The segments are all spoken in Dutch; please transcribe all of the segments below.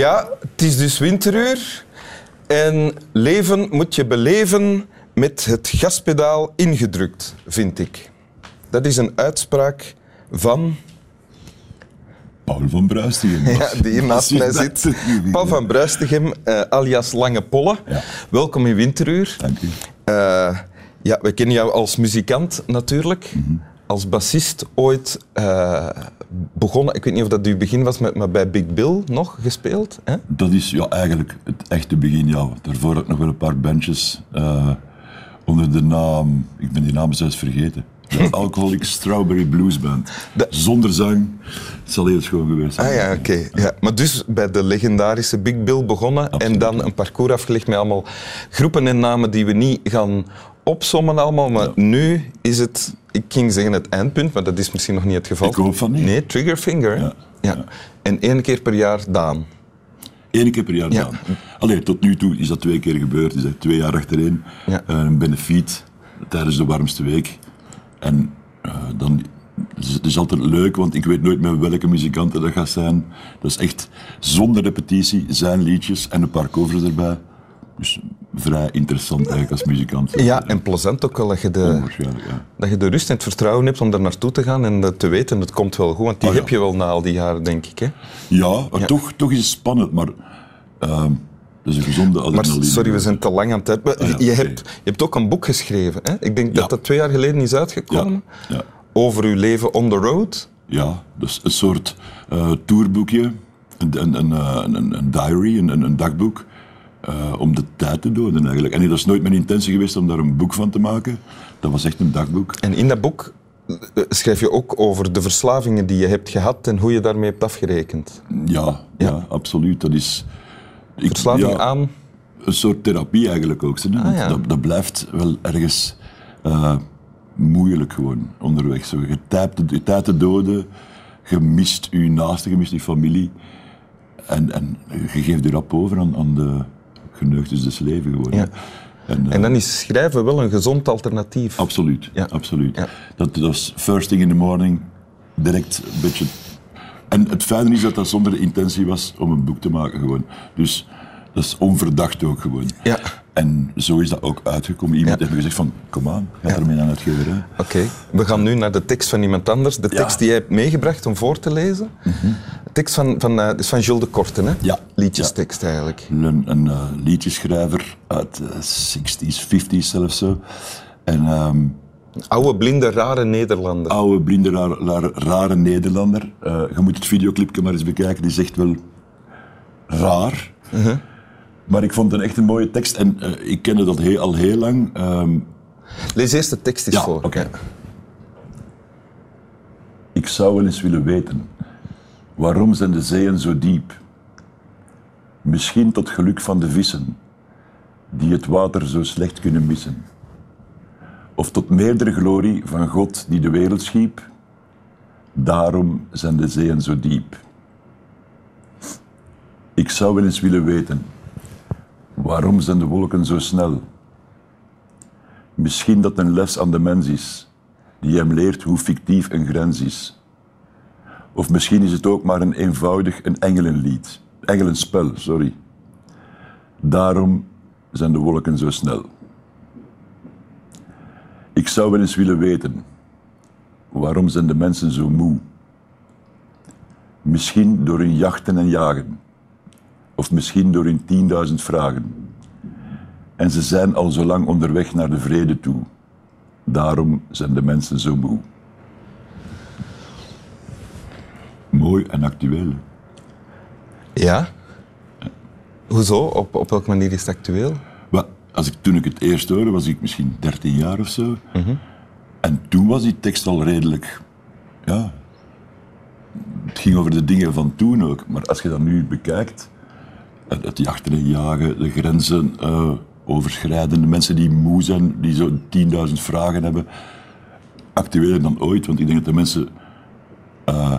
Ja, het is dus winteruur. En leven moet je beleven met het gaspedaal ingedrukt, vind ik. Dat is een uitspraak van... Paul van Bruistigem. Ja, die hier naast mij zit. Paul van Bruistigem, uh, alias Lange Polle. Ja. Welkom in Winteruur. Dank u. Uh, ja, we kennen jou als muzikant natuurlijk. Als bassist ooit uh, begonnen, ik weet niet of dat uw begin was, maar, maar bij Big Bill nog gespeeld. Hè? Dat is ja, eigenlijk het echte begin, ja. Daarvoor had ik nog wel een paar bandjes onder de naam, ik ben die naam zelfs vergeten. De Alcoholic Strawberry Blues Band. De- Zonder zang. Het zal heel schoon geweest zijn. Ah ja, oké. Ja. Maar dus bij de legendarische Big Bill begonnen en dan een parcours afgelegd met allemaal groepen en namen die we niet gaan opsommen allemaal. Maar nu is het, ik ging zeggen het eindpunt, maar dat is misschien nog niet het geval. Ik hoop van niet. Nee, Triggerfinger. Ja. Ja. En één keer per jaar Daan. Eén keer per jaar Ja. gedaan. Allee, tot nu toe is dat twee keer gebeurd. Is dat twee jaar achtereen. Ja. Eh, Een benefiet tijdens de warmste week. En eh, dan... Het is altijd leuk, want ik weet nooit met welke muzikanten dat gaat zijn. Dat is echt zonder repetitie, zijn liedjes en een paar covers erbij. Dus vrij interessant eigenlijk als muzikant. Ja, en plezant ook wel dat je de, ja. dat je de rust en het vertrouwen hebt om daar naartoe te gaan en dat te weten, het komt wel goed. Want die ja. heb je wel na al die jaren, denk ik. Hè? Ja, maar Toch, toch is het spannend, maar... ehm, dat is een gezonde Maar adrenaline. sorry, we zijn te lang aan het hebben. Ah je, hebt, je hebt ook een boek geschreven. Hè? Ik denk dat dat twee jaar geleden is uitgekomen. Over uw leven on the road. Ja, dus een soort eh tourboekje, een, een, een, eh, een, een diary, een, een, een dagboek, eh, om de tijd te doden eigenlijk. En dat is nooit mijn intentie geweest om daar een boek van te maken. Dat was echt een dagboek. En in dat boek eh, schrijf je ook over de verslavingen die je hebt gehad en hoe je daarmee hebt afgerekend. Ja, ja. absoluut. Dat is... ik- Verslaving ja, aan. Een soort therapie eigenlijk ook. want ja. dat, dat blijft wel ergens eh, moeilijk gewoon onderweg. Zo. Je tijd je tijd te doden, je mist je naaste, je mist je familie. En, en je geeft je rap over aan, aan de geneugtes des leven gewoon. Ja. En, eh, En dan is schrijven wel een gezond alternatief. Absoluut, Ja. absoluut. Ja. Dat, dat was first thing in the morning, direct een beetje... En het fijne is dat dat zonder de intentie was om een boek te maken gewoon. Dus dat is onverdacht ook gewoon. Ja. En zo is dat ook uitgekomen. Iemand Ja. heeft gezegd van, kom aan, ga ermee naar het uitgeverij. Oké, we gaan nu naar de tekst van iemand anders. De tekst die jij hebt meegebracht om voor te lezen. De tekst van, van, eh, is van Jules de Korten, hè? Ja. Liedjestekst eigenlijk. Een, een eh, liedjeschrijver uit de 60s, 50s zelfs zo. En ehm, Oude, blinde, rare Nederlander. oude, blinde, rare, rare, rare Nederlander. Eh, je moet het videoclipje maar eens bekijken, die is echt wel raar. Maar ik vond het een echt een mooie tekst en ik kende dat heel, al heel lang. Ehm, Lees eerst de tekst eens ja, voor. oké. Ik zou wel eens willen weten, waarom zijn de zeeën zo diep? Misschien tot geluk van de vissen, die het water zo slecht kunnen missen. Of tot meerdere glorie van God die de wereld schiep. Daarom zijn de zeeën zo diep. Ik zou wel eens willen weten, waarom zijn de wolken zo snel? Misschien dat een les aan de mens is, die hem leert hoe fictief een grens is. Of misschien is het ook maar een eenvoudig een engelenlied, engelenspel, sorry. Daarom zijn de wolken zo snel. Ik zou wel eens willen weten, waarom zijn de mensen zo moe? Misschien door hun jachten en jagen, of misschien door hun tienduizend vragen. En ze zijn al zo lang onderweg naar de vrede toe. Daarom zijn de mensen zo moe. Mooi en actueel. Ja? Hoezo? Op, op welke manier is het actueel? Wel, als ik, toen ik het eerst hoorde, was ik misschien 13 jaar of zo. En toen was die tekst al redelijk. Ja. Het ging over de dingen van toen ook. Maar als je dat nu bekijkt, het, het jachten en jagen, de grenzen eh, overschrijden, de mensen die moe zijn, die zo 10.000 vragen hebben. Actueler dan ooit, want ik denk dat de mensen eh,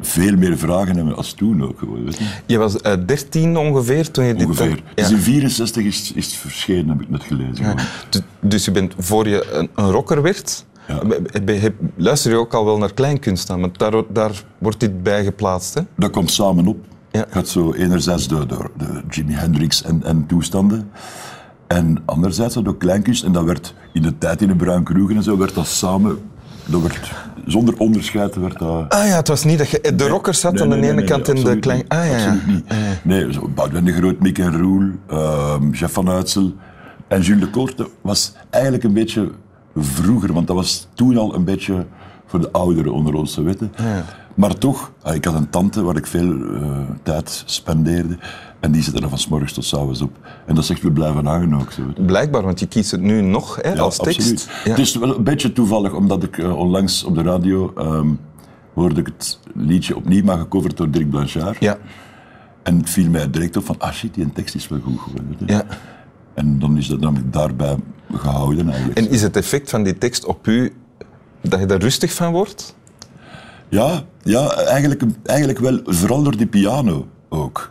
veel meer vragen hebben als toen ook gewoon. Weet je? Je was eh 13 ongeveer toen je dit... Ongeveer. Ja. Dus in 64 is, is het verschenen, heb ik net gelezen. gewoon. Du- Dus je bent, voor je een, een rocker werd, Ja. luister je ook al wel naar kleinkunst aan, want daar, daar wordt dit bij geplaatst. Hè? Dat kwam samen op. Ja. Gaat zo enerzijds door, door de Jimi Hendrix en, en toestanden. En anderzijds had ook kleinkunst. En dat werd in de tijd in de Bruin Kroegen en zo, werd dat samen... Dat werd, zonder onderscheid werd dat... Ah ja, het was niet dat je... De rockers zaten aan de ene kant en de klein... Ah ja, ja. Niet. Nee, zo de Groot, Mick en Roel, ehm, Jeff van Uitsel. En Jules de Korte was eigenlijk een beetje vroeger, want dat was toen al een beetje voor de ouderen onder ons, zo weten. Maar toch, ah, ik had een tante waar ik veel eh, tijd spendeerde. En die zette er van s morgens tot s avonds op. En dat echt weer blijven hangen ook. Zo. Blijkbaar, want je kiest het nu nog hè, Ja, als tekst. absoluut. Ja. Het is wel een beetje toevallig, omdat ik eh, onlangs op de radio ehm, hoorde ik het liedje opnieuw, maar gecoverd door Dirk Blanchard. ja. En het viel mij direct op van, ah shit, die tekst is wel goed geworden. ja. En dan is dat namelijk daarbij gehouden eigenlijk. En is het effect van die tekst op u dat je daar rustig van wordt? Ja, ja eigenlijk, eigenlijk wel, vooral door die piano ook.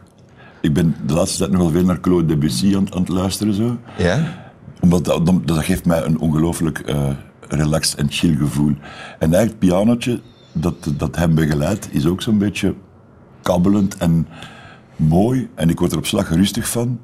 Ik ben de laatste tijd nogal veel naar Claude Debussy aan, aan het luisteren. Zo. Ja. Omdat dat, dat, geeft mij een ongelooflijk eh, relaxed en chill gevoel. En eigenlijk het pianotje dat, dat hem begeleidt, is ook zo'n beetje kabbelend en mooi. En ik word er op slag rustig van.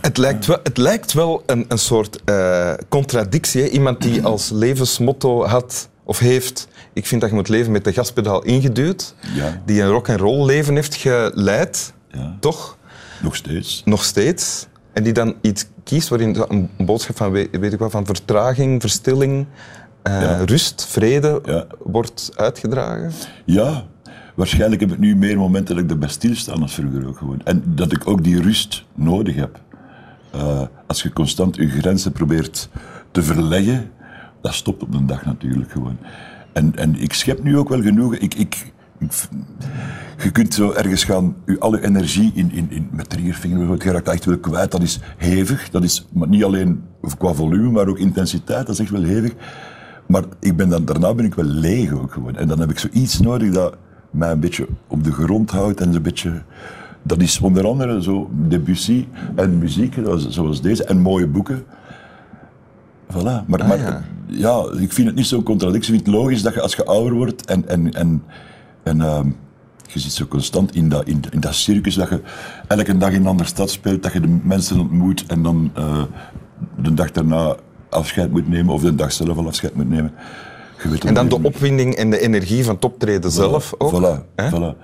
Het lijkt wel, het lijkt wel een, een soort eh, contradictie. Hè? Iemand die als levensmotto had of heeft... Ik vind dat je moet leven met de gaspedaal ingeduwd. Ja. Die een rock-and-roll leven heeft geleid. Ja. Toch? Nog steeds. Nog steeds. En die dan iets kiest waarin een boodschap van, weet, ik wat, van vertraging, verstilling, eh, Ja. rust, vrede wordt uitgedragen. Ja, waarschijnlijk heb ik nu meer momenten dat ik erbij stilsta als vroeger ook gewoon. En dat ik ook die rust nodig heb. Eh, als je constant je grenzen probeert te verleggen, dat stopt op een dag natuurlijk gewoon. En, en ik schep nu ook wel genoeg. Ik, ik, je kunt zo ergens gaan, je, al je energie in, in, in met triggervinger je raakt echt wel kwijt. Dat is hevig. Dat is niet alleen qua volume, maar ook intensiteit. Dat is echt wel hevig. Maar ik ben dan, daarna ben ik wel leeg ook gewoon. En dan heb ik zoiets nodig dat mij een beetje op de grond houdt en een beetje... Dat is onder andere zo Debussy en muziek, zoals deze, en mooie boeken. Voilà. Maar, maar ja. ja. ik vind het niet zo'n contradictie. Ik vind het logisch dat je als je ouder wordt en, en, en, en ehm, je zit zo constant in dat, in, in dat circus, dat je elke dag in een andere stad speelt, dat je de mensen ontmoet en dan eh, de dag daarna afscheid moet nemen of de dag zelf al afscheid moet nemen. En dan de opwinding en de energie van het optreden zelf ook. Voilà, hè? voilà.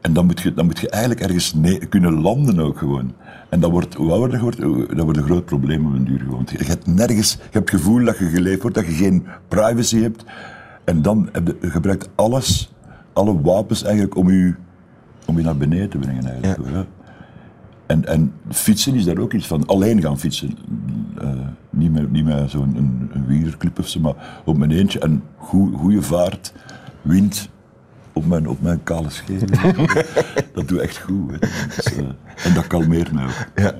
En dan moet, je, dan moet je eigenlijk ergens ne- kunnen landen ook gewoon. En dat wordt, je wordt, hoe- dat wordt een groot probleem op een duur gewoon. Je hebt nergens, je hebt het gevoel dat je geleefd wordt, dat je geen privacy hebt. En dan heb je, je gebruikt alles, alle wapens eigenlijk om je, om je naar beneden te brengen eigenlijk. Ja. En, en fietsen is daar ook iets van. Alleen gaan fietsen. Eh, niet met, niet met zo'n wielerclub of zo, maar op mijn eentje. En goede vaart, wind op mijn, op mijn kale schenen. dat doet echt goed. Dus, eh, en dat kalmeert mij ook. Ja.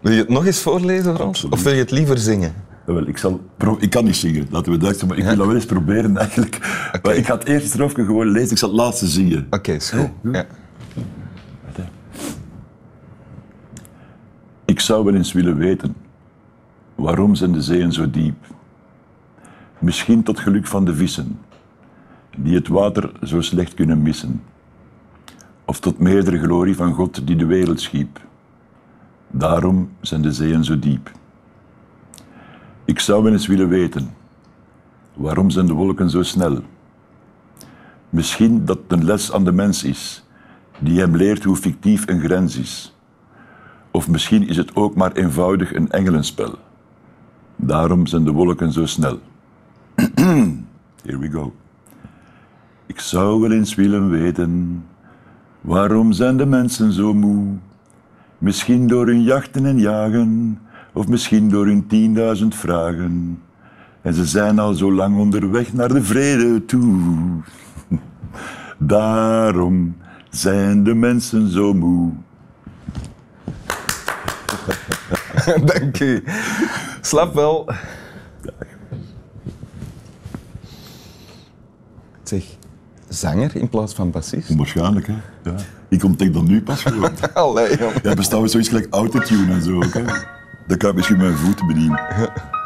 Wil je het nog eens voorlezen, Frans? Of wil je het liever zingen? Jawel, ik, zal ik kan niet zingen, laten we duidelijk maar ik wil dat wel eens proberen eigenlijk. Maar ik ga het eerste stroofje gewoon lezen, ik zal het laatste zingen. Oké, is goed. Ja. Ik zou wel eens willen weten, waarom zijn de zeeën zo diep? Misschien tot geluk van de vissen, die het water zo slecht kunnen missen. Of tot meerdere glorie van God die de wereld schiep. Daarom zijn de zeeën zo diep. Ik zou wel eens willen weten, waarom zijn de wolken zo snel? Misschien dat het een les aan de mens is, die hem leert hoe fictief een grens is. Of misschien is het ook maar eenvoudig een engelenspel. Daarom zijn de wolken zo snel. Here we go. Ik zou wel eens willen weten, waarom zijn de mensen zo moe? Misschien door hun jachten en jagen, of misschien door hun tienduizend vragen. En ze zijn al zo lang onderweg naar de vrede toe. Daarom zijn de mensen zo moe. Dank u. Slap wel. Zeg, zanger in plaats van bassist? Waarschijnlijk, hè. Ja. Ik ontdek dat nu pas gewoon. Allee, jongen. Ja, bestaat met zoiets gelijk autotune en zo ook, hè. Dan kan ik misschien mijn voeten bedienen.